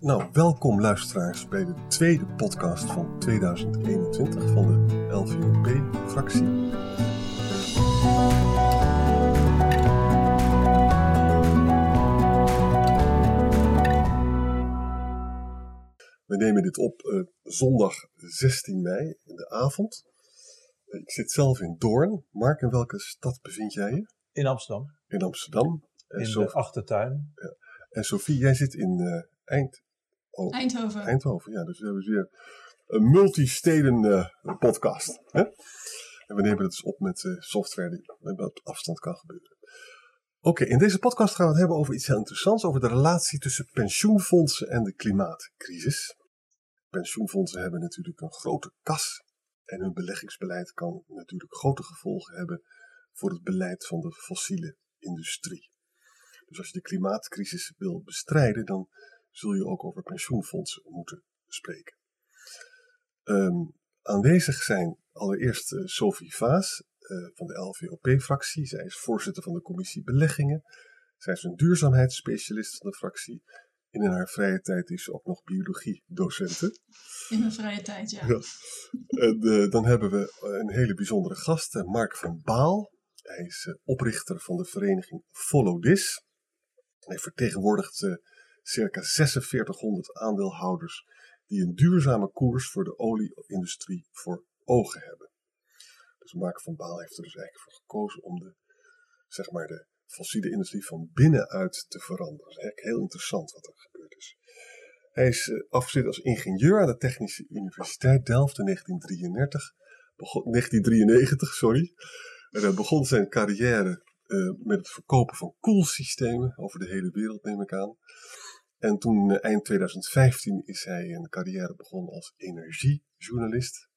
Nou, welkom luisteraars bij de tweede podcast van 2021 van de LVP-fractie. We nemen dit op uh, zondag 16 mei in de avond. Uh, ik zit zelf in Doorn. Mark, in welke stad bevind jij je? In Amsterdam. In Amsterdam. En in Sof de achtertuin. Ja. En Sophie, jij zit in uh, Eind... oh, Eindhoven. Eindhoven, ja. Dus we hebben weer een multisteden podcast. Hè? En we nemen het dus op met software die op afstand kan gebeuren. Oké, okay, in deze podcast gaan we het hebben over iets heel interessants, over de relatie tussen pensioenfondsen en de klimaatcrisis. Pensioenfondsen hebben natuurlijk een grote kas en hun beleggingsbeleid kan natuurlijk grote gevolgen hebben voor het beleid van de fossiele industrie. Dus als je de klimaatcrisis wil bestrijden, dan zul je ook over pensioenfondsen moeten spreken. Um, aanwezig zijn allereerst uh, Sophie Vaas, uh, van de LVOP-fractie. Zij is voorzitter van de commissie Beleggingen. Zij is een duurzaamheidsspecialist van de fractie. En in haar vrije tijd is ze ook nog biologie-docenten. In mijn vrije tijd, ja. ja. En uh, dan hebben we een hele bijzondere gast, Mark van Baal. Hij is oprichter van de vereniging Follow This. Hij vertegenwoordigt circa 4600 aandeelhouders die een duurzame koers voor de olieindustrie voor ogen hebben. Dus Mark van Baal heeft er dus eigenlijk voor gekozen om de, zeg maar de fossiele industrie van binnenuit te veranderen. Dat is eigenlijk heel interessant wat er gebeurd is. Hij is uh, afgestudeerd als ingenieur aan de Technische Universiteit Delft in 1933. Begon, 1993, sorry. En hij begon zijn carrière uh, met het verkopen van koelsystemen over de hele wereld, neem ik aan. En toen uh, eind 2015 is hij een carrière begonnen als energiejournalist.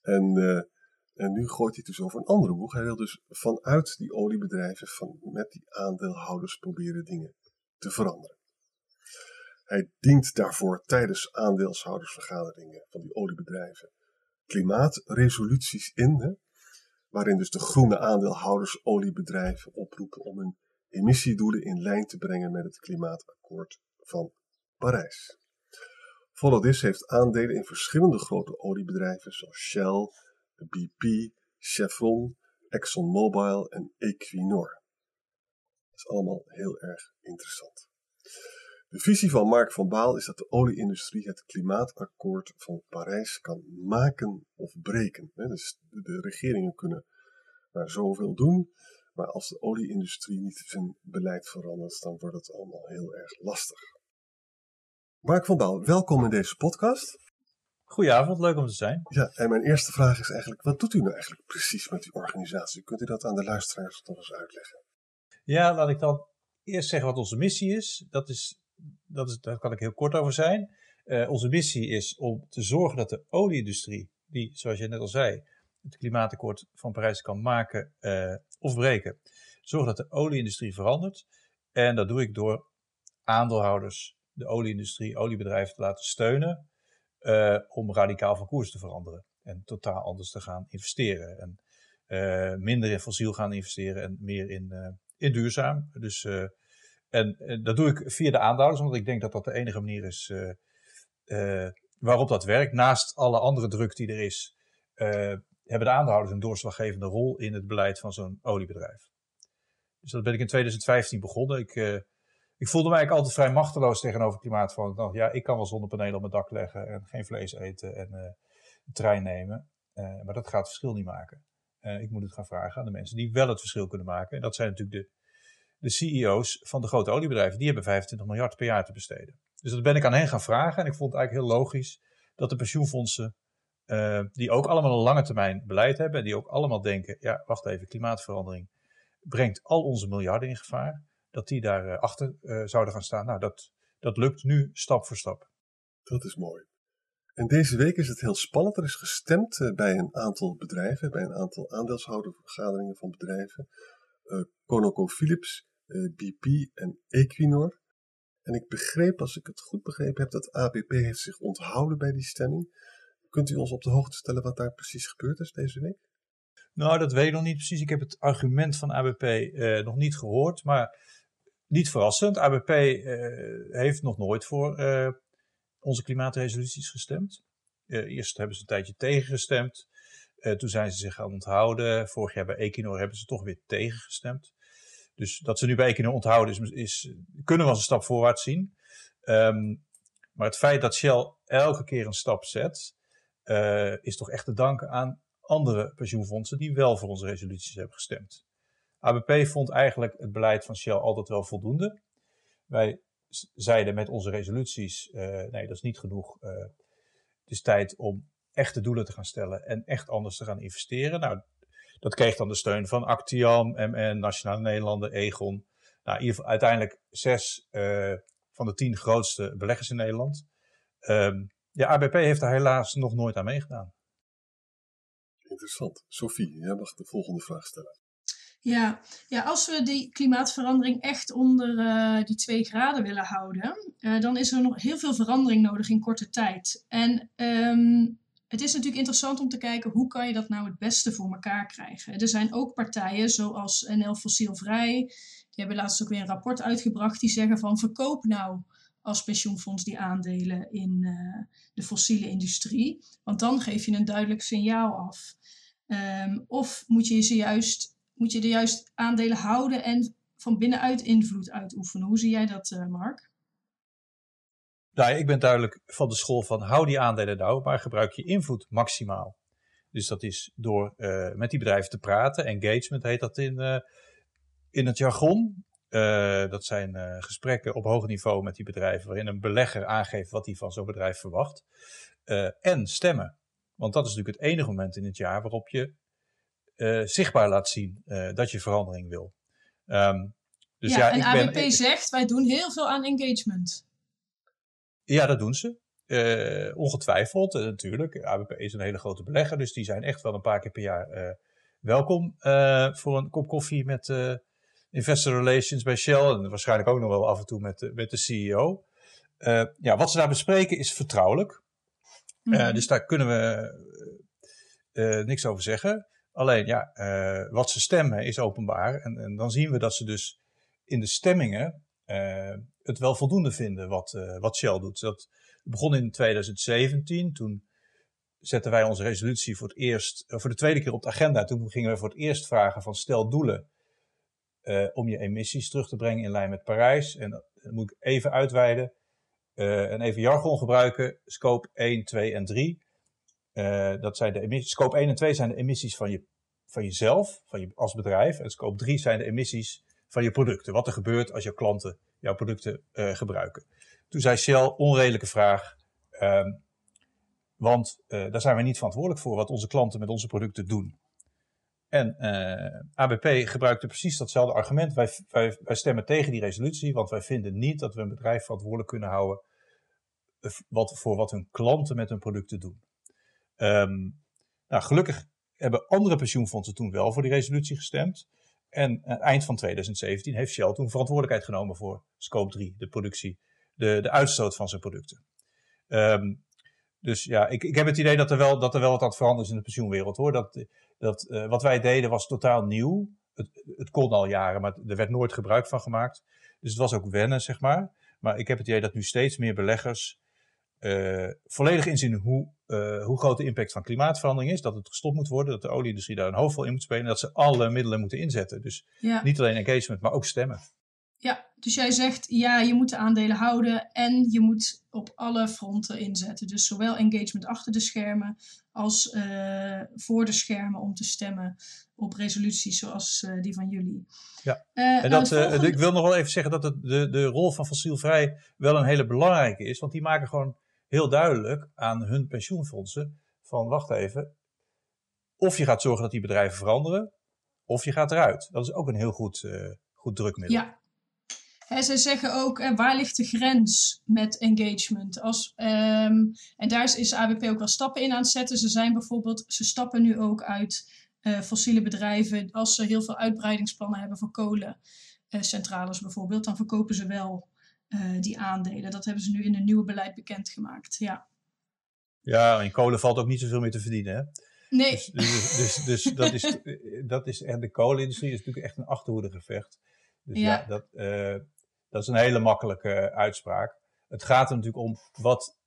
En en nu gooit hij dus over een andere boeg. Hij wil dus vanuit die oliebedrijven, van, met die aandeelhouders, proberen dingen te veranderen. Hij dient daarvoor tijdens aandeelhoudersvergaderingen van die oliebedrijven klimaatresoluties in, waarin dus de groene aandeelhouders oliebedrijven oproepen om hun emissiedoelen in lijn te brengen met het klimaatakkoord van Parijs. Follow This heeft aandelen in verschillende grote oliebedrijven zoals Shell, BP, Chevron, ExxonMobil en Equinor. Dat is allemaal heel erg interessant. De visie van Mark van Baal is dat de olieindustrie het klimaatakkoord van Parijs kan maken of breken. Dus de regeringen kunnen maar zoveel doen, maar als de olieindustrie niet zijn beleid verandert, dan wordt het allemaal heel erg lastig. Mark van Baal, welkom in deze podcast. Goedenavond, leuk om te zijn. Ja, en mijn eerste vraag is eigenlijk, wat doet u nou eigenlijk precies met uw organisatie? Kunt u dat aan de luisteraars nog eens uitleggen? Ja, laat ik dan eerst zeggen wat onze missie is. Dat is, dat is daar kan ik heel kort over zijn. Uh, onze missie is om te zorgen dat de olieindustrie, die, zoals je net al zei, het klimaatakkoord van Parijs kan maken uh, of breken. Zorg dat de olieindustrie verandert. En dat doe ik door aandeelhouders, de olieindustrie, oliebedrijven te laten steunen uh, om radicaal van koers te veranderen. En totaal anders te gaan investeren. En uh, minder in fossiel gaan investeren en meer in, in duurzaam. Dus, en, en, dat doe ik via de aandeelhouders, omdat ik denk dat dat de enige manier is waarop dat werkt. Naast alle andere druk die er is, hebben de aandeelhouders een doorslaggevende rol in het beleid van zo'n oliebedrijf. Dus dat ben ik in 2015 begonnen. Ik ik voelde mij eigenlijk altijd vrij machteloos tegenover klimaatverandering. Ja, ik kan wel zonnepanelen op mijn dak leggen en geen vlees eten en uh, een trein nemen. Uh, maar dat gaat het verschil niet maken. Ik moet het gaan vragen aan de mensen die wel het verschil kunnen maken. En dat zijn natuurlijk de, de CEO's van de grote oliebedrijven. Die hebben 25 miljard per jaar te besteden. Dus dat ben ik aan hen gaan vragen. En ik vond het eigenlijk heel logisch dat de pensioenfondsen, die ook allemaal een lange termijn beleid hebben. En die ook allemaal denken, ja, wacht even, klimaatverandering brengt al onze miljarden in gevaar dat die daarachter achter uh, zouden gaan staan. Nou, dat, dat lukt nu stap voor stap. Dat is mooi. En deze week is het heel spannend. Er is gestemd uh, bij een aantal bedrijven, bij een aantal aandeelshoudervergaderingen van bedrijven. Uh, ConocoPhillips, BP en Equinor. En ik begreep, als ik het goed begrepen heb, dat ABP heeft zich onthouden bij die stemming. Kunt u ons op de hoogte stellen wat daar precies gebeurd is deze week? Nou, dat weet ik nog niet precies. Ik heb het argument van ABP nog niet gehoord. Maar niet verrassend. ABP heeft nog nooit voor onze klimaatresoluties gestemd. eerst hebben ze een tijdje tegengestemd. toen zijn ze zich gaan onthouden. Vorig jaar bij Equinor hebben ze toch weer tegengestemd. Dus dat ze nu bij Equinor onthouden is, is kunnen we als een stap voorwaarts zien. Ehm, maar het feit dat Shell elke keer een stap zet, uh, is toch echt te danken aan andere pensioenfondsen die wel voor onze resoluties hebben gestemd. ABP vond eigenlijk het beleid van Shell altijd wel voldoende. Wij zeiden met onze resoluties, uh, nee dat is niet genoeg. Uh, het is tijd om echte doelen te gaan stellen en echt anders te gaan investeren. Nou, dat kreeg dan de steun van Actiam, MN, Nationale Nederlanden, Egon. Nou, uiteindelijk zes van de tien grootste beleggers in Nederland. Um, ja, ABP heeft daar helaas nog nooit aan meegedaan. Interessant. Sophie, jij mag de volgende vraag stellen. Ja, ja als we die klimaatverandering echt onder uh, die twee graden willen houden, uh, dan is er nog heel veel verandering nodig in korte tijd. En um, het is natuurlijk interessant om te kijken hoe kan je dat nou het beste voor elkaar krijgen. Er zijn ook partijen zoals NL Fossielvrij, die hebben laatst ook weer een rapport uitgebracht die zeggen van verkoop nou als pensioenfonds die aandelen in uh, de fossiele industrie. Want dan geef je een duidelijk signaal af. Um, of moet je, ze juist, moet je de juist aandelen houden en van binnenuit invloed uitoefenen. Hoe zie jij dat, uh, Mark? Nou, ik ben duidelijk van de school van hou die aandelen nou, maar gebruik je invloed maximaal. Dus dat is door uh, met die bedrijven te praten. Engagement heet dat in, in het jargon. Uh, dat zijn gesprekken op hoog niveau met die bedrijven, waarin een belegger aangeeft wat hij van zo'n bedrijf verwacht. en stemmen. Want dat is natuurlijk het enige moment in het jaar waarop je zichtbaar laat zien dat je verandering wil. Um, dus ja, ja, en ik ABP ben, zegt, wij doen heel veel aan engagement. Ja, dat doen ze. Uh, ongetwijfeld, uh, natuurlijk. ABP is een hele grote belegger, dus die zijn echt wel een paar keer per jaar uh, welkom voor een kop koffie met Investor Relations bij Shell. En waarschijnlijk ook nog wel af en toe met, met de CEO. ja, wat ze daar bespreken is vertrouwelijk. Mm -hmm. dus daar kunnen we niks over zeggen. Alleen, ja, wat ze stemmen is openbaar. En, en dan zien we dat ze dus in de stemmingen het wel voldoende vinden wat, wat Shell doet. Dat begon in 2017. Toen zetten wij onze resolutie voor het eerst, voor de tweede keer op de agenda. Toen gingen we voor het eerst vragen van stel doelen om je emissies terug te brengen in lijn met Parijs. En dat moet ik even uitweiden en even jargon gebruiken. Scope 1, 2 en 3. dat zijn de emissies. Scope 1 en 2 zijn de emissies van, je, van jezelf, van je, als bedrijf. En scope 3 zijn de emissies van je producten. Wat er gebeurt als jouw klanten jouw producten uh, gebruiken. Toen zei Shell, onredelijke vraag, um, want uh, daar zijn we niet verantwoordelijk voor wat onze klanten met onze producten doen. En uh, ABP gebruikte precies datzelfde argument. Wij, wij, stemmen tegen die resolutie, want wij vinden niet dat we een bedrijf verantwoordelijk kunnen houden wat, voor wat hun klanten met hun producten doen. Um, nou, gelukkig hebben andere pensioenfondsen toen wel voor die resolutie gestemd. En uh, eind van 2017 heeft Shell toen verantwoordelijkheid genomen voor scope 3, de productie, de, de uitstoot van zijn producten. Um, dus ja, ik, ik heb het idee dat er, wel, dat er wel wat aan het veranderen is in de pensioenwereld hoor. Dat, dat uh, wat wij deden was totaal nieuw. Het, het kon al jaren, maar er werd nooit gebruik van gemaakt. Dus het was ook wennen, zeg maar. Maar ik heb het idee dat nu steeds meer beleggers uh, volledig inzien hoe, uh, hoe groot de impact van klimaatverandering is. Dat het gestopt moet worden, dat de olieindustrie daar een hoofdrol in moet spelen. En dat ze alle middelen moeten inzetten. Dus ja. niet alleen engagement, maar ook stemmen. Ja, dus jij zegt ja, je moet de aandelen houden en je moet op alle fronten inzetten. Dus zowel engagement achter de schermen als uh, voor de schermen om te stemmen op resoluties zoals uh, die van jullie. Ja, uh, en dat, volgende... ik wil nog wel even zeggen dat het, de, de rol van fossielvrij wel een hele belangrijke is. Want die maken gewoon heel duidelijk aan hun pensioenfondsen van wacht even, of je gaat zorgen dat die bedrijven veranderen, of je gaat eruit. Dat is ook een heel goed, goed drukmiddel. Ja. He, zij zeggen ook, eh, waar ligt de grens met engagement? Als, um, en daar is, is ABP ook wel stappen in aan het zetten. Ze zijn bijvoorbeeld, ze stappen nu ook uit uh, fossiele bedrijven. Als ze heel veel uitbreidingsplannen hebben voor kolencentrales bijvoorbeeld, dan verkopen ze wel uh, die aandelen. Dat hebben ze nu in een nieuwe beleid bekendgemaakt. Ja. Ja, in kolen valt ook niet zoveel meer te verdienen. Hè? Nee. Dus, dus, dus, dus dat is, dat is, en de kolenindustrie is natuurlijk echt een achterhoedegevecht. Dus ja, ja dat, Dat is een hele makkelijke uitspraak. Het gaat er natuurlijk om, wat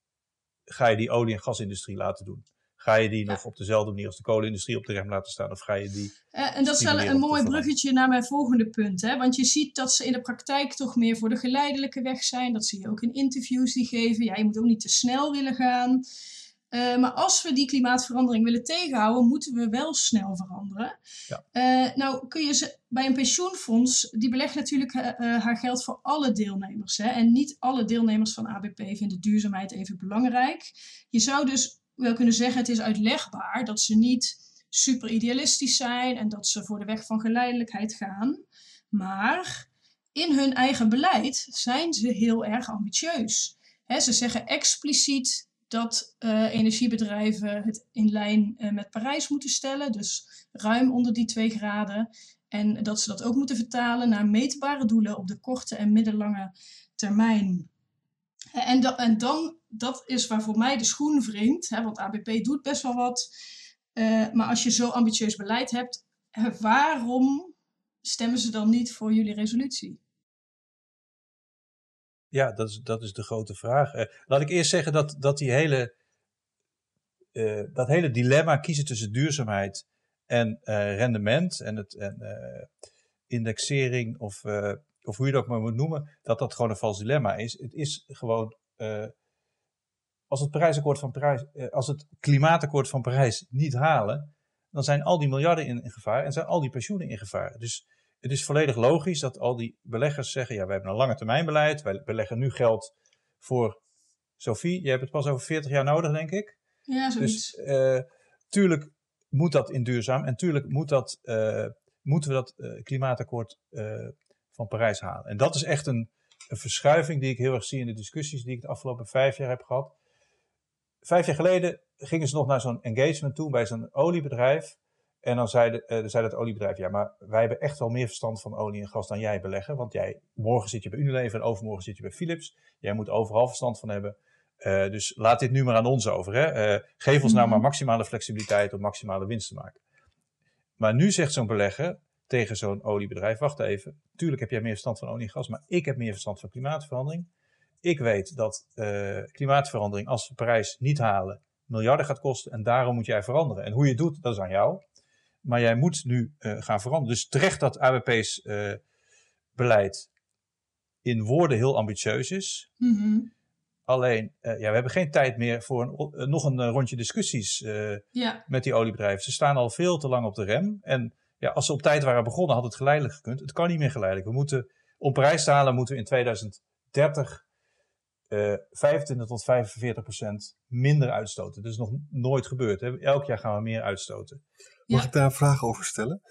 ga je die olie- en gasindustrie laten doen? Ga je die nog op dezelfde manier als de kolenindustrie op de rem laten staan? Of ga je die. Uh, en dat is wel een mooi bruggetje naar mijn volgende punt. Hè? Want je ziet dat ze in de praktijk toch meer voor de geleidelijke weg zijn. Dat zie je ook in interviews die geven. Ja, je moet ook niet te snel willen gaan. Uh, maar als we die klimaatverandering willen tegenhouden, moeten we wel snel veranderen. Ja. Uh, nou kun je ze bij een pensioenfonds, die belegt natuurlijk haar geld voor alle deelnemers. Hè? En niet alle deelnemers van ABP vinden duurzaamheid even belangrijk. Je zou dus wel kunnen zeggen, het is uitlegbaar dat ze niet super idealistisch zijn en dat ze voor de weg van geleidelijkheid gaan. Maar in hun eigen beleid zijn ze heel erg ambitieus. ze zeggen expliciet dat uh, energiebedrijven het in lijn uh, met Parijs moeten stellen, dus ruim onder die 2 graden. En dat ze dat ook moeten vertalen naar meetbare doelen op de korte en middellange termijn. En, da en dan, dat is waar voor mij de schoen wringt, hè, want ABP doet best wel wat. Maar als je zo ambitieus beleid hebt, waarom stemmen ze dan niet voor jullie resolutie? Ja, dat is, dat is de grote vraag. Uh, laat ik eerst zeggen dat, dat die hele, uh, dat hele dilemma kiezen tussen duurzaamheid en rendement en, het, en indexering of of hoe je dat ook maar moet noemen, dat dat gewoon een vals dilemma is. Het is gewoon, als het Parijsakkoord van Parijs, als het klimaatakkoord van Parijs niet halen, dan zijn al die miljarden in, in, gevaar en zijn al die pensioenen in gevaar. Dus het is volledig logisch dat al die beleggers zeggen, ja, wij hebben een lange termijn beleid, wij beleggen nu geld voor Sophie, je hebt het pas over 40 jaar nodig, denk ik. Ja, zoiets. Dus uh, tuurlijk moet dat in duurzaam en tuurlijk moet dat, moeten we dat klimaatakkoord van Parijs halen. En dat is echt een, een verschuiving die ik heel erg zie in de discussies die ik de afgelopen vijf jaar heb gehad. Vijf jaar geleden gingen ze nog naar zo'n engagement toe bij zo'n oliebedrijf. En dan zei, de, uh, zei dat oliebedrijf, ja, maar wij hebben echt wel meer verstand van olie en gas dan jij beleggen. Want jij, morgen zit je bij Unilever en overmorgen zit je bij Philips. Jij moet overal verstand van hebben. Uh, dus laat dit nu maar aan ons over. Hè? Uh, geef ons nou maar maximale flexibiliteit om maximale winst te maken. Maar nu zegt zo'n belegger, tegen zo'n oliebedrijf. Wacht even, tuurlijk heb jij meer verstand van olie en gas, maar ik heb meer verstand van klimaatverandering. Ik weet dat klimaatverandering, als we Parijs niet halen, miljarden gaat kosten en daarom moet jij veranderen. En hoe je het doet, dat is aan jou. Maar jij moet nu uh, gaan veranderen. Dus terecht dat ABP's uh, eh, beleid in woorden heel ambitieus is. Mm -hmm. Alleen, ja, we hebben geen tijd meer voor een, nog een rondje discussies ja. met die oliebedrijven. Ze staan al veel te lang op de rem. En ja, als ze op tijd waren begonnen, had het geleidelijk gekund. Het kan niet meer geleidelijk. We moeten, om prijs te halen, moeten we in 2030 uh, 25 tot 45 procent minder uitstoten. Dat is nog nooit gebeurd. Hè? Elk jaar gaan we meer uitstoten. Mag ja. ik daar een vraag over stellen?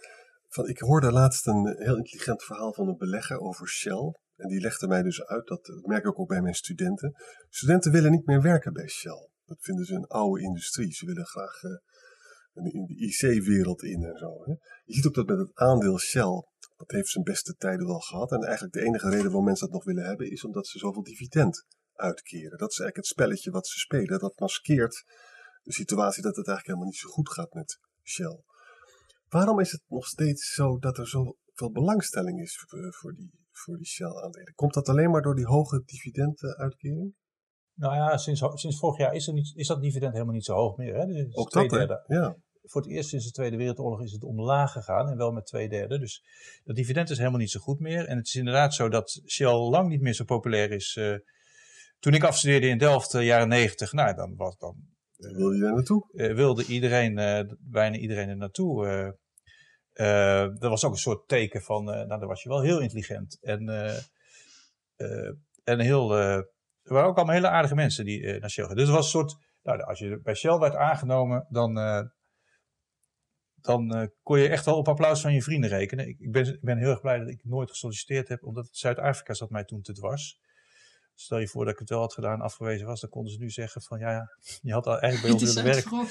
Van, ik hoorde laatst een heel intelligent verhaal van een belegger over Shell. En die legde mij dus uit, dat, dat merk ik ook bij mijn studenten. Studenten willen niet meer werken bij Shell. Dat vinden ze een oude industrie. Ze willen graag uh, in de IC-wereld in en zo. Hè. Je ziet ook dat met het aandeel Shell, dat heeft zijn beste tijden wel gehad. En eigenlijk de enige reden waarom mensen dat nog willen hebben, is omdat ze zoveel dividend uitkeren. Dat is eigenlijk het spelletje wat ze spelen. Dat maskeert de situatie dat het eigenlijk helemaal niet zo goed gaat met Shell. Waarom is het nog steeds zo dat er zoveel belangstelling is voor die, voor die Shell-aandelen? Komt dat alleen maar door die hoge dividenduitkering? Nou ja, sinds, sinds vorig jaar is, er niet, is dat dividend helemaal niet zo hoog meer. Hè? Dus Ook dat, derde. ja. Voor het eerst sinds de Tweede Wereldoorlog is het omlaag gegaan en wel met twee derde. Dus dat dividend is helemaal niet zo goed meer. En het is inderdaad zo dat Shell lang niet meer zo populair is. Uh, toen ik afstudeerde in Delft, uh, jaren negentig, nou dan was dan... Uh, wilde je daar naartoe? wilde iedereen, bijna iedereen er naartoe. dat was ook een soort teken van, nou dan was je wel heel intelligent. En, en heel er waren ook allemaal hele aardige mensen die naar Shell gingen. Dus het was een soort, nou, als je bij Shell werd aangenomen, dan, dan kon je echt wel op applaus van je vrienden rekenen. Ik, ik, ben, ik ben heel erg blij dat ik nooit gesolliciteerd heb, omdat Zuid-Afrika zat mij toen te dwars. Stel je voor dat ik het wel had gedaan, afgewezen was, dan konden ze nu zeggen van, ja, ja je had al eigenlijk bij ons willen werken.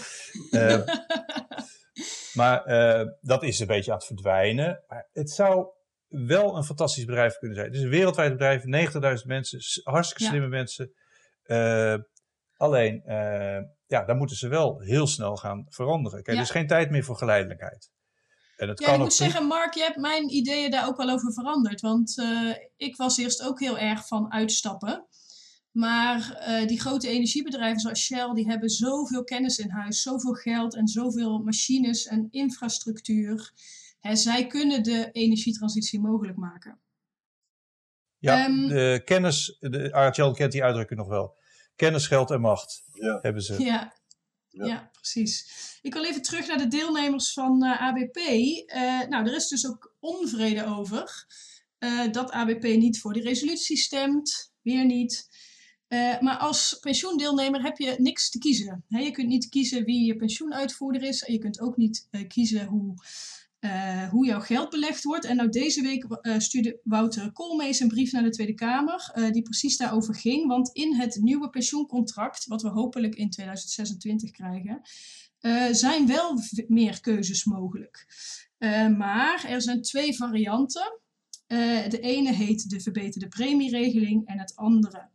maar dat is een beetje aan het verdwijnen. Maar het zou wel een fantastisch bedrijf kunnen zijn. Het is een wereldwijd bedrijf, 90.000 mensen, hartstikke slimme ja. mensen. Uh, alleen, uh, ja, dan moeten ze wel heel snel gaan veranderen. Kijk, ja. er is geen tijd meer voor geleidelijkheid. En het Ja, kan ik moet zeggen, Mark, je hebt mijn ideeën daar ook wel over veranderd. Want eh, ik was eerst ook heel erg van uitstappen. Maar eh, die grote energiebedrijven zoals Shell, die hebben zoveel kennis in huis, zoveel geld en zoveel machines en infrastructuur. Hè, zij kunnen de energietransitie mogelijk maken. Ja, Ehm, de kennis, de Artjan kent die uitdrukking nog wel. Kennis, geld en macht Ja. hebben ze. Ja. Ja. Precies. Ik wil even terug naar de deelnemers van eh, ABP. Eh, nou, er is dus ook onvrede over eh, dat ABP niet voor die resolutie stemt. Weer niet. Maar als pensioendeelnemer heb je niks te kiezen. Je kunt niet kiezen wie je pensioenuitvoerder is. En je kunt ook niet kiezen hoe, eh, hoe jouw geld belegd wordt. En nou deze week eh, stuurde Wouter Koolmees een brief naar de Tweede Kamer. eh, die precies daarover ging. Want in het nieuwe pensioencontract, wat we hopelijk in 2026 krijgen, zijn wel meer keuzes mogelijk. Maar er zijn twee varianten. De ene heet de verbeterde premieregeling en het andere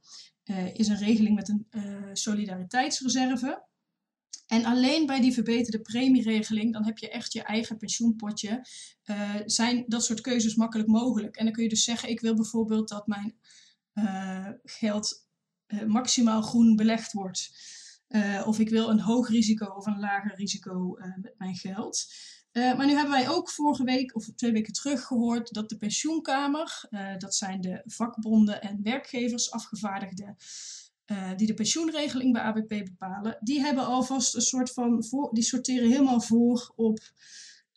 is een regeling met een solidariteitsreserve. En alleen bij die verbeterde premieregeling, dan heb je echt je eigen pensioenpotje, eh, zijn dat soort keuzes makkelijk mogelijk. En dan kun je dus zeggen, ik wil bijvoorbeeld dat mijn eh, geld eh, maximaal groen belegd wordt. Of ik wil een hoog risico of een lager risico met mijn geld. Maar nu hebben wij ook vorige week of twee weken terug gehoord dat de pensioenkamer, dat zijn de vakbonden en werkgevers afgevaardigden, eh, die de pensioenregeling bij ABP bepalen, die hebben alvast een soort van, voor, die sorteren helemaal voor op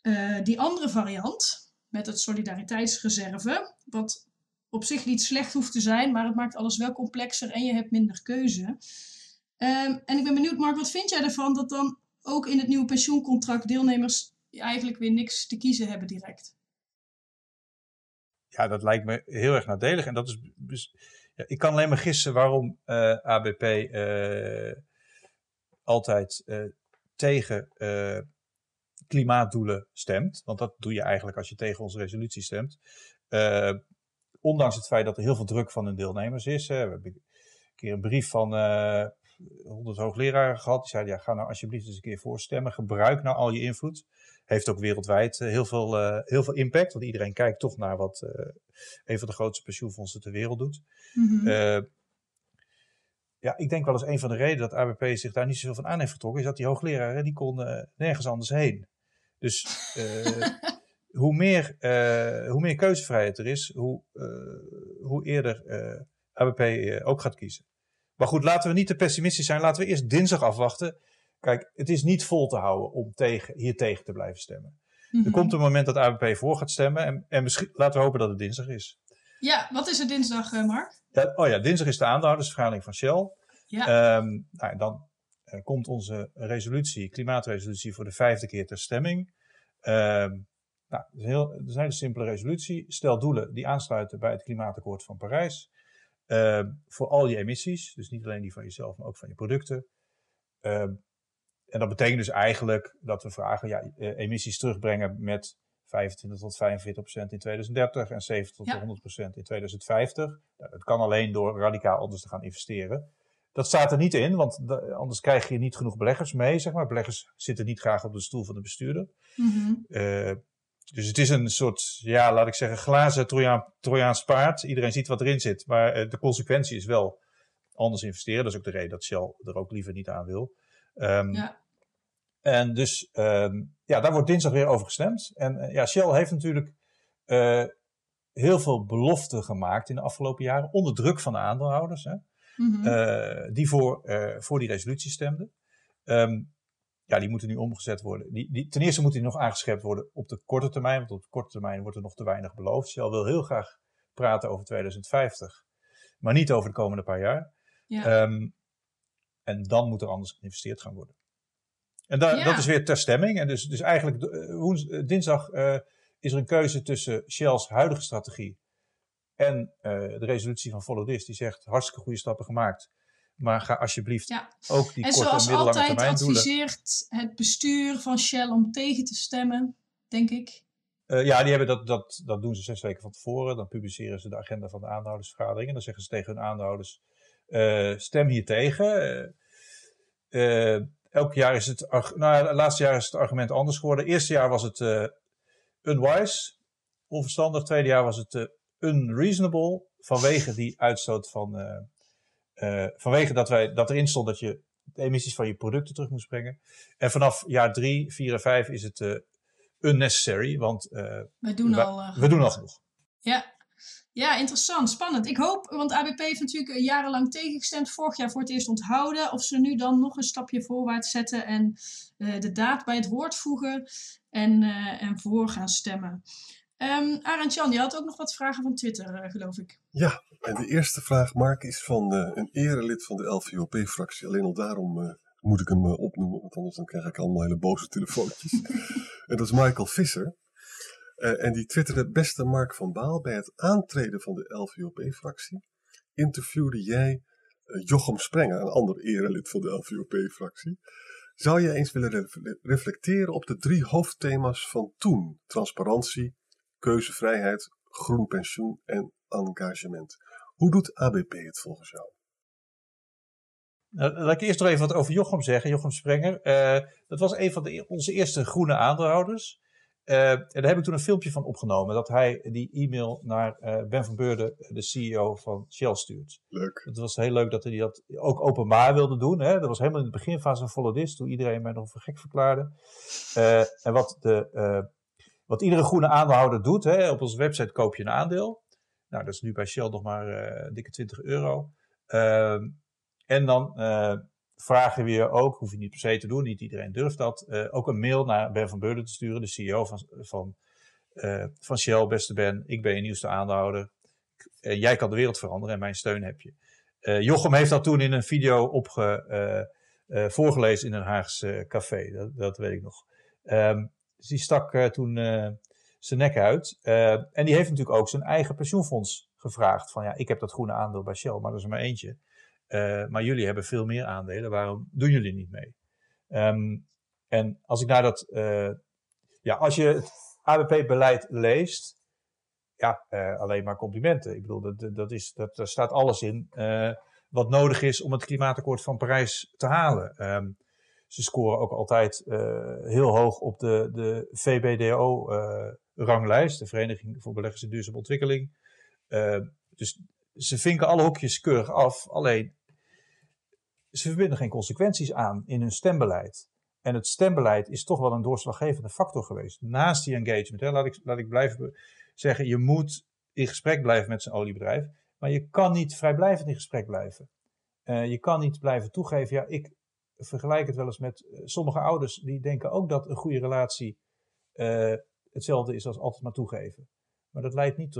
eh, die andere variant met het solidariteitsreserve, wat op zich niet slecht hoeft te zijn, maar het maakt alles wel complexer en je hebt minder keuze. Ehm, en ik ben benieuwd, Mark, wat vind jij ervan dat dan ook in het nieuwe pensioencontract deelnemers eigenlijk weer niks te kiezen hebben direct? Ja, dat lijkt me heel erg nadelig. En dat is. Ik kan alleen maar gissen waarom eh, ABP eh, altijd eh, tegen klimaatdoelen stemt. Want dat doe je eigenlijk als je tegen onze resolutie stemt. Ondanks het feit dat er heel veel druk van hun deelnemers is. We hebben een keer een brief van 100 hoogleraren gehad. Die zeiden, ja, ga nou alsjeblieft eens een keer voorstemmen. Gebruik nou al je invloed. Heeft ook wereldwijd eh, heel, veel, eh, heel veel impact. Want iedereen kijkt toch naar wat eh, een van de grootste pensioenfondsen ter wereld doet. Mhm. Ja, ik denk wel eens een van de redenen dat ABP zich daar niet zoveel van aan heeft getrokken, is dat die hoogleraren die konden nergens anders heen. Dus hoe, meer, hoe meer keuzevrijheid er is, hoe, hoe eerder ABP ook gaat kiezen. Maar goed, laten we niet te pessimistisch zijn. Laten we eerst dinsdag afwachten. Kijk, het is niet vol te houden om tegen, hier tegen te blijven stemmen. Mhm. Er komt een moment dat ABP voor gaat stemmen. En, en misschien, laten we hopen dat het dinsdag is. Ja, wat is er dinsdag, eh, Mark? Ja, oh ja, dinsdag is de aandeelhoudersvergadering van Shell. Ja. Ehm, nou, dan eh, komt onze resolutie, klimaatresolutie, voor de vijfde keer ter stemming. Ehm, nou, het is, heel, het is een hele simpele resolutie. Stel doelen die aansluiten bij het klimaatakkoord van Parijs. Ehm, voor al je emissies, dus niet alleen die van jezelf, maar ook van je producten. En dat betekent dus eigenlijk dat we vragen ja, eh, emissies terugbrengen met 25 tot 45 procent in 2030 en 70 tot Ja. 100 procent in 2050. Nou, dat kan alleen door radicaal anders te gaan investeren. Dat staat er niet in, want anders krijg je niet genoeg beleggers mee. Zeg maar. Beleggers zitten niet graag op de stoel van de bestuurder. Mhm. Eh, dus het is een soort, ja, laat ik zeggen, glazen Trojaan, Trojaans paard. Iedereen ziet wat erin zit. Maar eh, de consequentie is wel anders investeren. Dat is ook de reden dat Shell er ook liever niet aan wil. Ehm, Ja. En dus, ehm, ja, daar wordt dinsdag weer over gestemd. En eh, ja, Shell heeft natuurlijk eh, heel veel beloften gemaakt in de afgelopen jaren. Onder druk van de aandeelhouders. Hè, Mhm. eh, die voor, voor die resolutie stemden. Ehm, ja, die moeten nu omgezet worden. Die, die, ten eerste moet die nog aangescherpt worden op de korte termijn. Want op de korte termijn wordt er nog te weinig beloofd. Shell wil heel graag praten over 2050. Maar niet over de komende paar jaar. ja. En dan moet er anders geïnvesteerd gaan worden. En Ja. dat is weer ter stemming. En dus, dus eigenlijk eh, woens- eh, dinsdag eh, is er een keuze tussen Shell's huidige strategie en de resolutie van Follow This. Die zegt hartstikke goede stappen gemaakt. Maar ga alsjeblieft Ja. ook die En korte en zoals middellange altijd termijn doelen. adviseert het bestuur van Shell om tegen te stemmen, denk ik. Ja, die hebben dat, dat, dat doen ze zes weken van tevoren. Dan publiceren ze de agenda van de aandeelhoudersvergadering. En dan zeggen ze tegen hun aandeelhouders: stem hier tegen. Eh, eh, elk jaar is het, nou, het laatste jaar is het argument anders geworden. Het eerste jaar was het, eh, unwise, onverstandig. Tweede jaar was het unreasonable, vanwege die uitstoot van, uh, vanwege dat, wij, dat erin stond dat je de emissies van je producten terug moest brengen. En vanaf jaar drie, vier en vijf is het unnecessary, want we doen, al, we doen al genoeg. Ja, ja, interessant, spannend. Ik hoop, want ABP heeft natuurlijk jarenlang tegengestemd, vorig jaar voor het eerst onthouden, of ze nu dan nog een stapje voorwaarts zetten en uh, de daad bij het woord voegen en, uh, en voor gaan stemmen. Um, Arend Jan, je had ook nog wat vragen van Twitter, uh, geloof ik. Ja, en de eerste vraag, Mark, is van een erelid van de LVOP-fractie. Alleen al daarom moet ik hem opnoemen, want anders dan krijg ik allemaal hele boze telefoontjes. en dat is Michael Visser. Uh, en die twitterde, beste Mark van Baal, bij het aantreden van de LVOP-fractie interviewde jij uh, Jochem Sprenger, een ander erelid van de LVOP-fractie. Zou je eens willen re reflecteren op de drie hoofdthema's van toen? Transparantie, keuzevrijheid, groen pensioen en engagement. Hoe doet ABP het volgens jou? Nou, laat ik eerst nog even wat over Jochem zeggen. Jochem Sprenger, uh, dat was een van de, onze eerste groene aandeelhouders. Uh, en daar heb ik toen een filmpje van opgenomen. Dat hij die e-mail naar uh, Ben van Beurden, de CEO van Shell, stuurt. Leuk. Het was heel leuk dat hij dat ook openbaar wilde doen. Hè. Dat was helemaal in de beginfase van Follow This, toen iedereen mij nog voor gek verklaarde. Uh, en wat, de, wat iedere groene aandeelhouder doet, hè, op onze website koop je een aandeel. Nou, dat is nu bij Shell nog maar dikke 20 euro. Ehm, en dan vragen we je ook, hoef je niet per se te doen, niet iedereen durft dat, uh, ook een mail naar Ben van Beurden te sturen, de CEO van, van, uh, van Shell. Beste Ben, ik ben je nieuwste aandeelhouder. Uh, jij kan de wereld veranderen en mijn steun heb je. Jochem heeft dat toen in een video opge, voorgelezen in een Haagse café, dat, dat weet ik nog. Um, dus die stak toen zijn nek uit. en die heeft natuurlijk ook zijn eigen pensioenfonds gevraagd. Van ja, ik heb dat groene aandeel bij Shell, maar dat is er maar eentje. Uh, maar jullie hebben veel meer aandelen, waarom doen jullie niet mee? Um, en als ik naar dat, uh, ja, als je het ABP-beleid leest, ja, uh, alleen maar complimenten. Ik bedoel, dat, dat is, dat, daar staat alles in wat nodig is om het klimaatakkoord van Parijs te halen. Um, ze scoren ook altijd heel hoog op de, de VBDO-ranglijst, de Vereniging voor Beleggers in Duurzame Ontwikkeling. dus ze vinken alle hokjes keurig af. Alleen ze verbinden geen consequenties aan in hun stembeleid. En het stembeleid is toch wel een doorslaggevende factor geweest. Naast die engagement. Hè, laat, ik, laat ik blijven zeggen, je moet in gesprek blijven met zijn oliebedrijf. Maar je kan niet vrijblijvend in gesprek blijven. Uh, je kan niet blijven toegeven. Ja, ik vergelijk het wel eens met uh, sommige ouders die denken ook dat een goede relatie uh, hetzelfde is als altijd maar toegeven. Maar dat leidt niet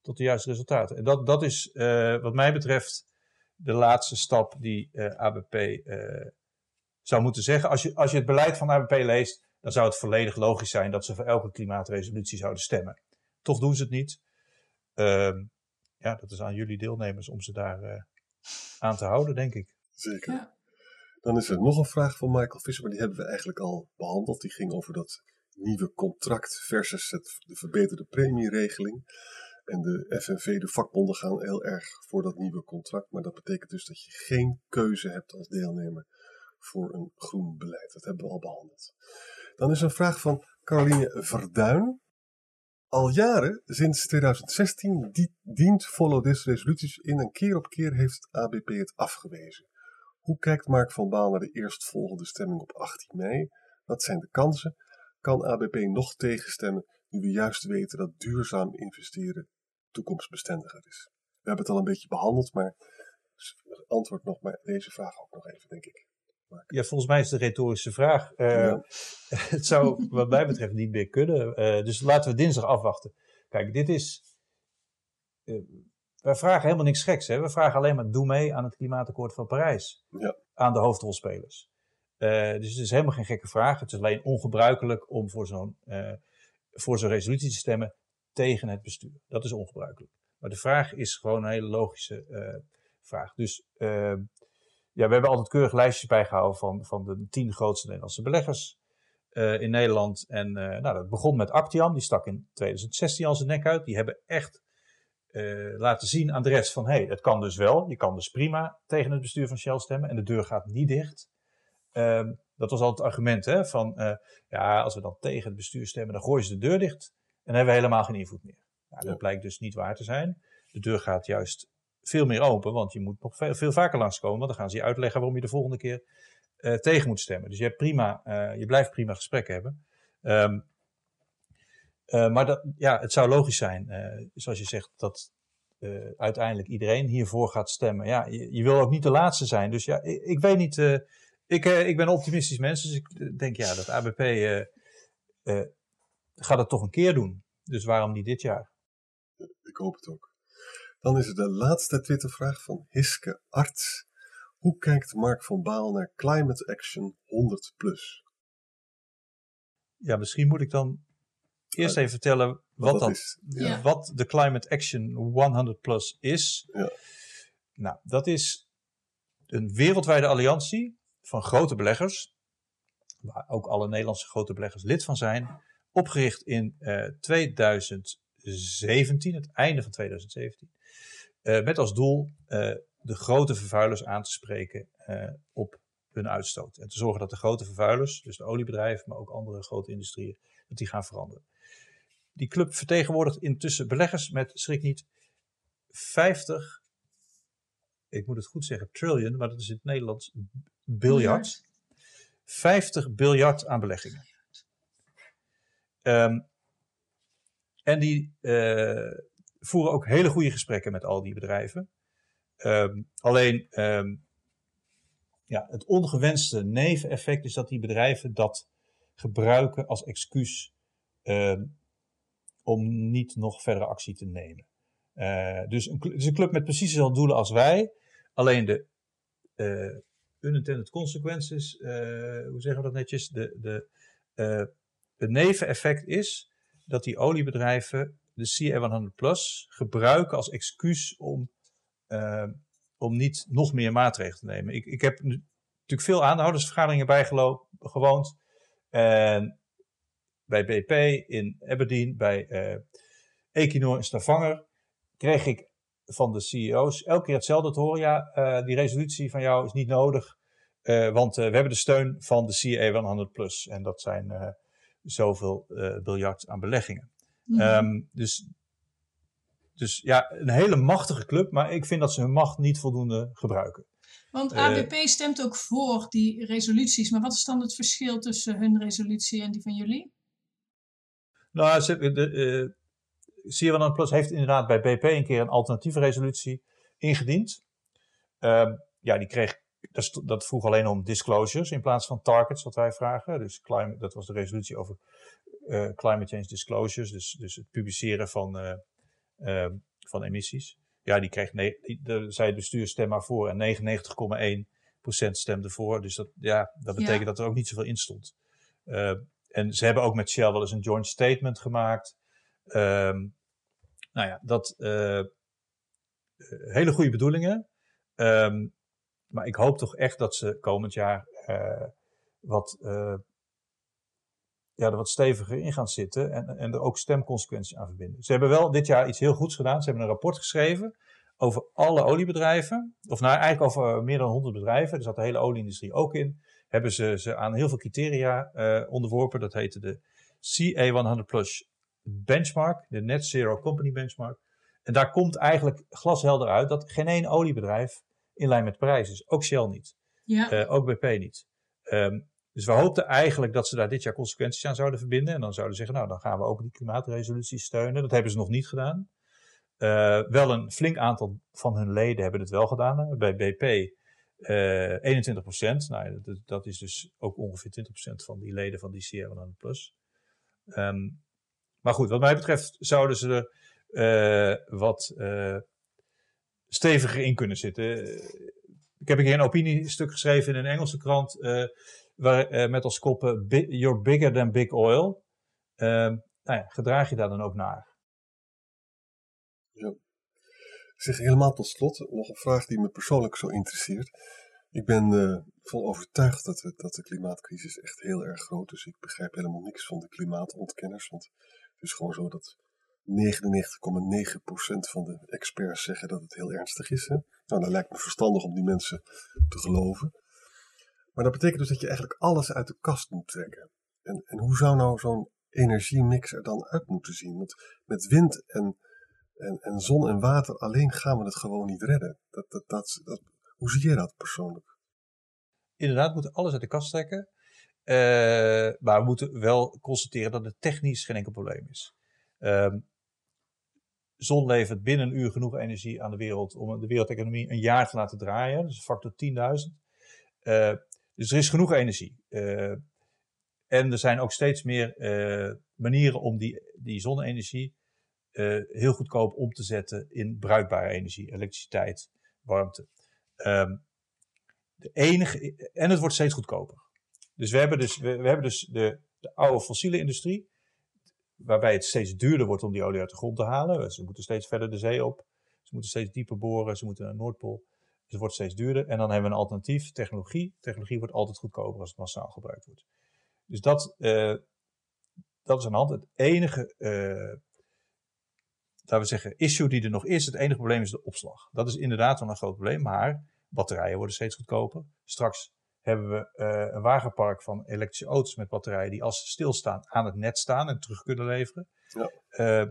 tot de juiste resultaten. En dat, dat is wat mij betreft de laatste stap die uh, eh, ABP uh, eh, zou moeten zeggen. Als je, als je het beleid van ABP leest, dan zou het volledig logisch zijn dat ze voor elke klimaatresolutie zouden stemmen. Toch doen ze het niet. Uh, ja, dat is aan jullie deelnemers om ze daar uh, aan te houden, denk ik. Zeker. Ja. Dan is er nog een vraag van Michael Visser, maar die hebben we eigenlijk al behandeld. Die ging over dat nieuwe contract versus het, de verbeterde premieregeling. En de FNV, de vakbonden, gaan heel erg voor dat nieuwe contract. Maar dat betekent dus dat je geen keuze hebt als deelnemer voor een groen beleid. Dat hebben we al behandeld. Dan is een vraag van Caroline Verduin. Al jaren, sinds 2016, dient Follow This resoluties in en keer op keer heeft ABP het afgewezen. Hoe kijkt Mark van Baal naar de eerstvolgende stemming op 18 mei? Wat zijn de kansen? Kan ABP nog tegenstemmen nu we juist weten dat duurzaam investeren toekomstbestendiger is. We hebben het al een beetje behandeld, maar antwoord nog maar deze vraag ook nog even, denk ik. Ja, volgens mij is een retorische vraag. Uh, ja. het zou wat mij betreft niet meer kunnen. Uh, dus laten we dinsdag afwachten. Kijk, dit is... Uh, wij vragen helemaal niks geks. Hè? We vragen alleen maar doe mee aan het klimaatakkoord van Parijs. Ja. Aan de hoofdrolspelers. dus het is helemaal geen gekke vraag. Het is alleen ongebruikelijk om voor zo'n voor zo'n resolutie te stemmen tegen het bestuur. Dat is ongebruikelijk. Maar de vraag is gewoon een hele logische uh, vraag. Dus uh, ja, we hebben altijd keurig lijstjes bijgehouden van, van de tien grootste Nederlandse beleggers uh, in Nederland. En nou, dat begon met Actiam, die stak in 2016 al zijn nek uit. Die hebben echt laten zien aan de rest van, hé, hey, het kan dus wel. Je kan dus prima tegen het bestuur van Shell stemmen en de deur gaat niet dicht. ehm, dat was altijd het argument hè, van, eh, ja, als we dan tegen het bestuur stemmen, dan gooien ze de deur dicht en hebben we helemaal geen invloed meer. Nou, dat Ja. blijkt dus niet waar te zijn. De deur gaat juist veel meer open, want je moet nog veel, veel vaker langskomen, want dan gaan ze je uitleggen waarom je de volgende keer eh, tegen moet stemmen. Dus je, hebt prima, eh, je blijft prima gesprekken hebben. Ehm, eh, maar dat, ja, het zou logisch zijn, zoals je zegt, dat uiteindelijk iedereen hiervoor gaat stemmen. Ja, je, je wil ook niet de laatste zijn. Dus ja, ik, ik weet niet. ik, ik ben optimistisch mens, dus ik denk ja, dat ABP gaat het toch een keer doen. Dus waarom niet dit jaar? Ik hoop het ook. Dan is er de laatste Twittervraag van Hiske Arts. Hoe kijkt Mark van Baal naar Climate Action 100 plus? Ja, misschien moet ik dan eerst even vertellen wat, Wat dat dat, is. Ja. wat de Climate Action 100 Plus is. Ja. Nou, dat is een wereldwijde alliantie van grote beleggers, waar ook alle Nederlandse grote beleggers lid van zijn, opgericht in eh, 2017, het einde van 2017, eh, met als doel eh, de grote vervuilers aan te spreken eh, op hun uitstoot. En te zorgen dat de grote vervuilers, dus de oliebedrijven, maar ook andere grote industrieën, dat die gaan veranderen. Die club vertegenwoordigt intussen beleggers met, schrik niet, 50, ik moet het goed zeggen, trillion, maar dat is in het Nederlands biljart. 50 biljart aan beleggingen. Ehm, en die eh, voeren ook hele goede gesprekken met al die bedrijven. Ehm, alleen ehm, ja, het ongewenste neveneffect is dat die bedrijven dat gebruiken als excuus om niet nog verdere actie te nemen. Eh, dus een, het is een club met precies dezelfde doelen als wij. Alleen de eh, unintended consequences, hoe zeggen we dat netjes? De, de, het neveneffect is dat die oliebedrijven de CA100 Plus gebruiken als excuus om, eh, om niet nog meer maatregelen te nemen. Ik, ik heb natuurlijk veel aandeelhoudersvergaderingen bijgewoond. En bij BP in Aberdeen, bij eh Equinor in Stavanger, kreeg ik van de CEO's elke keer hetzelfde te horen. Ja, eh, die resolutie van jou is niet nodig, eh, want we hebben de steun van de CA 100 Plus. En dat zijn zoveel eh biljart aan beleggingen. Mhm. Ehm, dus, dus ja, een hele machtige club, maar ik vind dat ze hun macht niet voldoende gebruiken. Want eh, ABP stemt ook voor die resoluties. Maar wat is dan het verschil tussen hun resolutie en die van jullie? Nou, ze, de, eh CA100 Plus heeft inderdaad bij BP een keer een alternatieve resolutie ingediend. Ehm, ja, die kreeg, dat, dat vroeg alleen om disclosures in plaats van targets, wat wij vragen. Dus climate, dat was de resolutie over eh, climate change disclosures, dus, dus het publiceren van, eh, ehm, van emissies. Ja, die kreeg, nee, die, de, zei het bestuur stem maar voor en 99,1% stemde voor. Dus dat, ja, dat betekent Ja. dat er ook niet zoveel in stond. Eh, en ze hebben ook met Shell wel eens een joint statement gemaakt. Ehm, nou ja, dat eh, eh, hele goede bedoelingen. Ehm, maar ik hoop toch echt dat ze komend jaar eh, wat, eh, ja, er wat steviger in gaan zitten en, en er ook stemconsequenties aan verbinden. Ze hebben wel dit jaar iets heel goeds gedaan. Ze hebben een rapport geschreven over alle oliebedrijven. Of nou, eigenlijk over meer dan 100 bedrijven. Er zat de hele olieindustrie ook in. Hebben ze ze aan heel veel criteria eh, onderworpen. Dat heette de CA100 Plus benchmark, de Net Zero Company benchmark. En daar komt eigenlijk glashelder uit dat geen één oliebedrijf in lijn met Parijs is. Ook Shell niet. Ja, Eh, ook BP niet. Ehm, dus we hoopten eigenlijk dat ze daar dit jaar consequenties aan zouden verbinden. En dan zouden ze zeggen, nou dan gaan we ook die klimaatresolutie steunen. Dat hebben ze nog niet gedaan. Eh, wel een flink aantal van hun leden hebben het wel gedaan. Bij BP eh 21 procent. Nou, dat, dat is dus ook ongeveer 20 procent van die leden van die Sierra 100 Plus. Ehm, maar goed, wat mij betreft zouden ze er eh, wat eh, steviger in kunnen zitten. Eh, Ik heb een een opiniestuk geschreven in een Engelse krant. eh, waar, eh, met als koppen: "Bi- You're bigger than big oil. Nou ja, gedraag je daar dan ook naar? Zeg helemaal tot slot nog een vraag die me persoonlijk zo interesseert. Ik ben eh van overtuigd dat, we, dat de klimaatcrisis echt heel erg groot is. Ik begrijp helemaal niks van de klimaatontkenners. Want het is gewoon zo dat 99,9% van de experts zeggen dat het heel ernstig is. Hè? Nou, dan lijkt me verstandig om die mensen te geloven. Maar dat betekent dus dat je eigenlijk alles uit de kast moet trekken. En, en hoe zou nou zo'n energiemix er dan uit moeten zien? Want met wind en, en, en zon en water alleen gaan we het gewoon niet redden. Dat, dat, dat, dat, hoe zie je dat persoonlijk? Inderdaad, we moeten alles uit de kast trekken. Uh, maar we moeten wel constateren dat het technisch geen enkel probleem is. Zon levert binnen een uur genoeg energie aan de wereld om de wereldeconomie een jaar te laten draaien. Dus factor 10.000. Uh, dus er is genoeg energie. Uh, en er zijn ook steeds meer uh, manieren om die, die zonne-energie heel goedkoop om te zetten in bruikbare energie, elektriciteit, warmte. Um, de enige, en het wordt steeds goedkoper. Dus we hebben dus, we, we hebben dus de, de oude fossiele industrie, waarbij het steeds duurder wordt om die olie uit de grond te halen. Ze moeten steeds verder de zee op, ze moeten steeds dieper boren, ze moeten naar de Noordpool. Dus het wordt steeds duurder. En dan hebben we een alternatief, technologie. Technologie wordt altijd goedkoper als het massaal gebruikt wordt. Dus dat, uh, dat is aan de hand. Het enige, uh, laten we zeggen, issue die er nog is, het enige probleem is de opslag. Dat is inderdaad wel een groot probleem, maar batterijen worden steeds goedkoper. Straks hebben we uh, een wagenpark van elektrische auto's met batterijen die als ze stilstaan aan het net staan en terug kunnen leveren. Ja. Uh,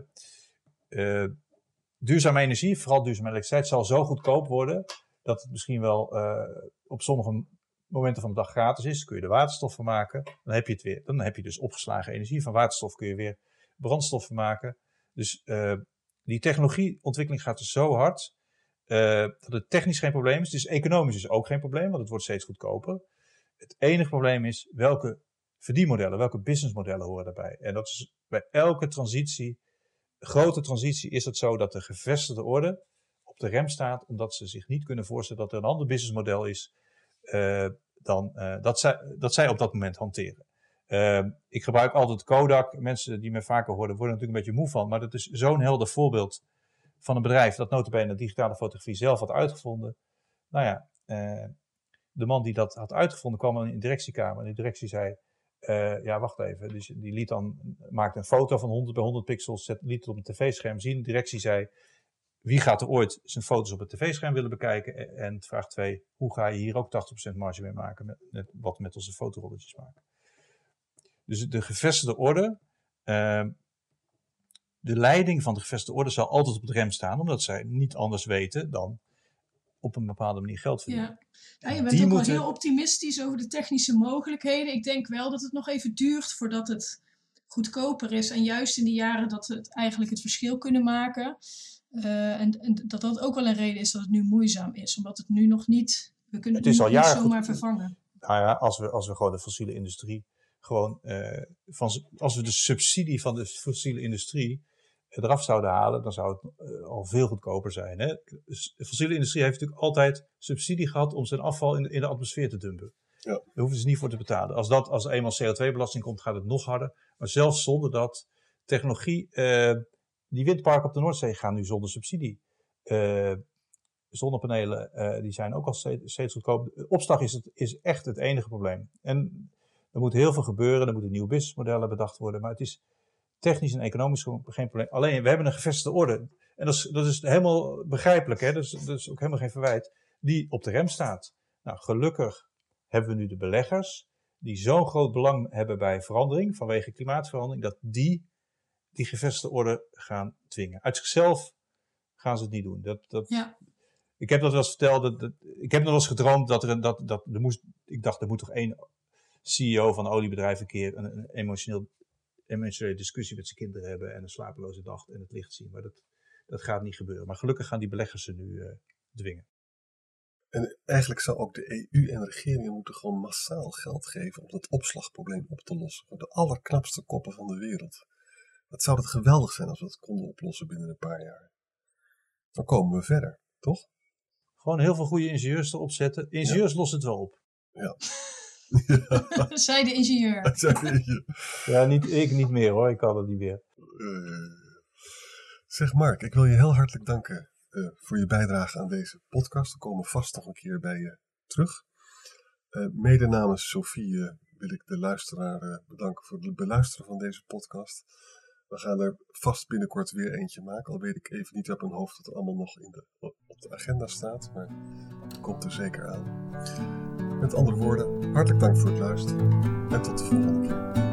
uh, duurzame energie, vooral duurzame elektriciteit, zal zo goedkoop worden dat het misschien wel op sommige momenten van de dag gratis is. Kun je er waterstof van maken. Dan heb je het weer. Dan heb je dus opgeslagen energie. Van waterstof kun je weer brandstof van maken. Dus die technologieontwikkeling gaat dus zo hard uh, dat het technisch geen probleem is. Is economisch dus ook geen probleem, want het wordt steeds goedkoper. Het enige probleem is welke verdienmodellen, welke businessmodellen horen daarbij. En dat is bij elke transitie, grote transitie, is het zo dat de gevestigde orde op de rem staat, omdat ze zich niet kunnen voorstellen dat er een ander businessmodel is uh, dan uh, dat, zij, dat zij op dat moment hanteren. ik gebruik altijd Kodak. Mensen die me vaker horen, worden natuurlijk een beetje moe van. Maar dat is zo'n helder voorbeeld van een bedrijf dat notabene digitale fotografie zelf had uitgevonden. Nou ja, uh, de man die dat had uitgevonden kwam in de directiekamer en de directie zei, uh, ja wacht even, dus die liet dan, maakte een foto van 100 bij 100 pixels, zet, liet het op een tv-scherm zien. De directie zei, wie gaat er ooit zijn foto's op het tv-scherm willen bekijken? En vraag 2, hoe ga je hier ook 80% marge mee maken, met, met, wat met onze fotorolletjes maken? Dus de gevestigde orde, uh, de leiding van de gevestigde orde zal altijd op de rem staan, omdat zij niet anders weten dan op een bepaalde manier geld verdienen. Ja, ja je bent ook wel heel optimistisch over de technische mogelijkheden. Ik denk wel dat het nog even duurt voordat het goedkoper is. En juist in de jaren dat we het eigenlijk het verschil kunnen maken. Uh, en, en, dat dat ook wel een reden is dat het nu moeizaam is. Omdat het nu nog niet, we kunnen het, het is niet zomaar goed. vervangen. Nou ja, als we, als we gewoon de fossiele industrie gewoon, uh, van, als we de subsidie van de fossiele industrie eraf zouden halen, dan zou het uh, al veel goedkoper zijn. Hè? De fossiele industrie heeft natuurlijk altijd subsidie gehad om zijn afval in, in de atmosfeer te dumpen. Ja. Daar hoeven ze niet voor te betalen. Als, dat, als er eenmaal CO2-belasting komt, gaat het nog harder. Maar zelfs zonder dat technologie, uh, die windparken op de Noordzee gaan nu zonder subsidie. Uh, zonnepanelen, die zijn ook al steeds, steeds goedkoop. Opslag is, het, is echt het enige probleem. En er moet heel veel gebeuren, er moeten nieuwe businessmodellen bedacht worden. Maar het is technisch en economisch geen probleem. Alleen, we hebben een gevestigde orde. En dat is, dat is helemaal begrijpelijk, hè? Dat, is, dat is ook helemaal geen verwijt. Die op de rem staat. Nou, gelukkig hebben we nu de beleggers. Die zo'n groot belang hebben bij verandering, vanwege klimaatverandering, dat die die gevestigde orde gaan dwingen. Uit zichzelf gaan ze het niet doen. Dat, dat, ja. Ik heb dat wel eens verteld. Dat, dat, ik heb nog wel eens gedroomd dat er, dat, dat er moest. Ik dacht, er moet toch één CEO van een oliebedrijf een keer een, een emotioneel emotionele discussie met zijn kinderen hebben en een slapeloze dag en het licht zien. Maar dat, dat gaat niet gebeuren. Maar gelukkig gaan die beleggers ze nu uh, dwingen. En eigenlijk zou ook de EU en de regeringen moeten gewoon massaal geld geven om dat opslagprobleem op te lossen. Voor de allerknapste koppen van de wereld. Wat zou dat geweldig zijn als we dat konden oplossen binnen een paar jaar. Dan komen we verder, toch? Gewoon heel veel goede ingenieurs erop zetten. Ingenieurs ja. lossen het wel op. Ja. Zij de ingenieur. Ja, niet, ik niet meer hoor. Ik kan het niet meer. Uh, zeg Mark, ik wil je heel hartelijk danken uh, voor je bijdrage aan deze podcast. We komen vast nog een keer bij je terug. Uh, mede namens Sofie wil ik de luisteraar bedanken voor het beluisteren van deze podcast. We gaan er vast binnenkort weer eentje maken. Al weet ik even niet op mijn hoofd dat er allemaal nog in de, op de agenda staat. Maar het komt er zeker aan. Met andere woorden, hartelijk dank voor het luisteren en tot de volgende keer.